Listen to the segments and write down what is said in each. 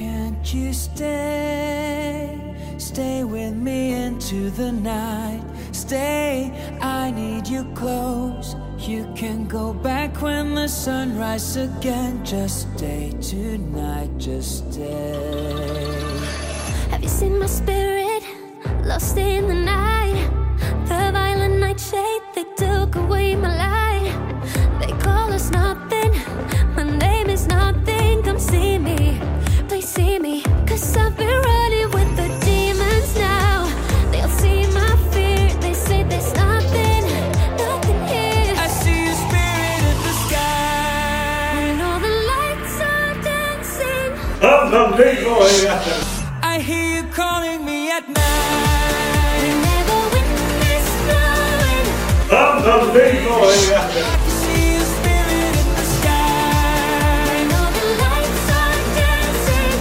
Can't you stay? Stay with me into the night. Stay, I need you close. You can go back when the sun rises again. Just stay tonight, just stay. Have you seen my spirit lost in the night? The violent nightshade, they took away my light. I hear you calling me at night. Witness blowing. Andan Leroy. I see your spirit in the sky. When all the lights are dancing.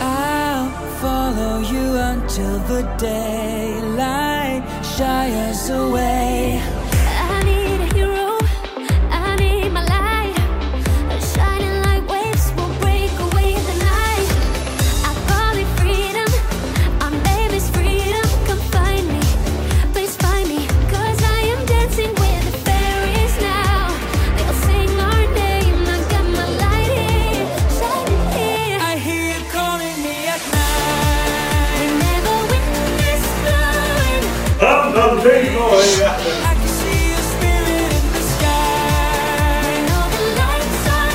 I'll follow you until the daylight shies away. Andan Leroy. I can see your spirit in the sky. When all the lights are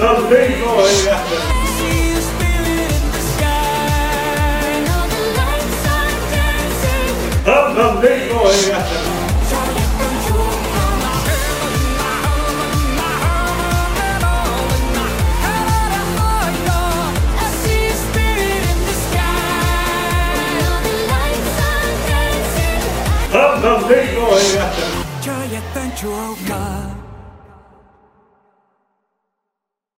Andan Leroy. See your spirit in the sky. When all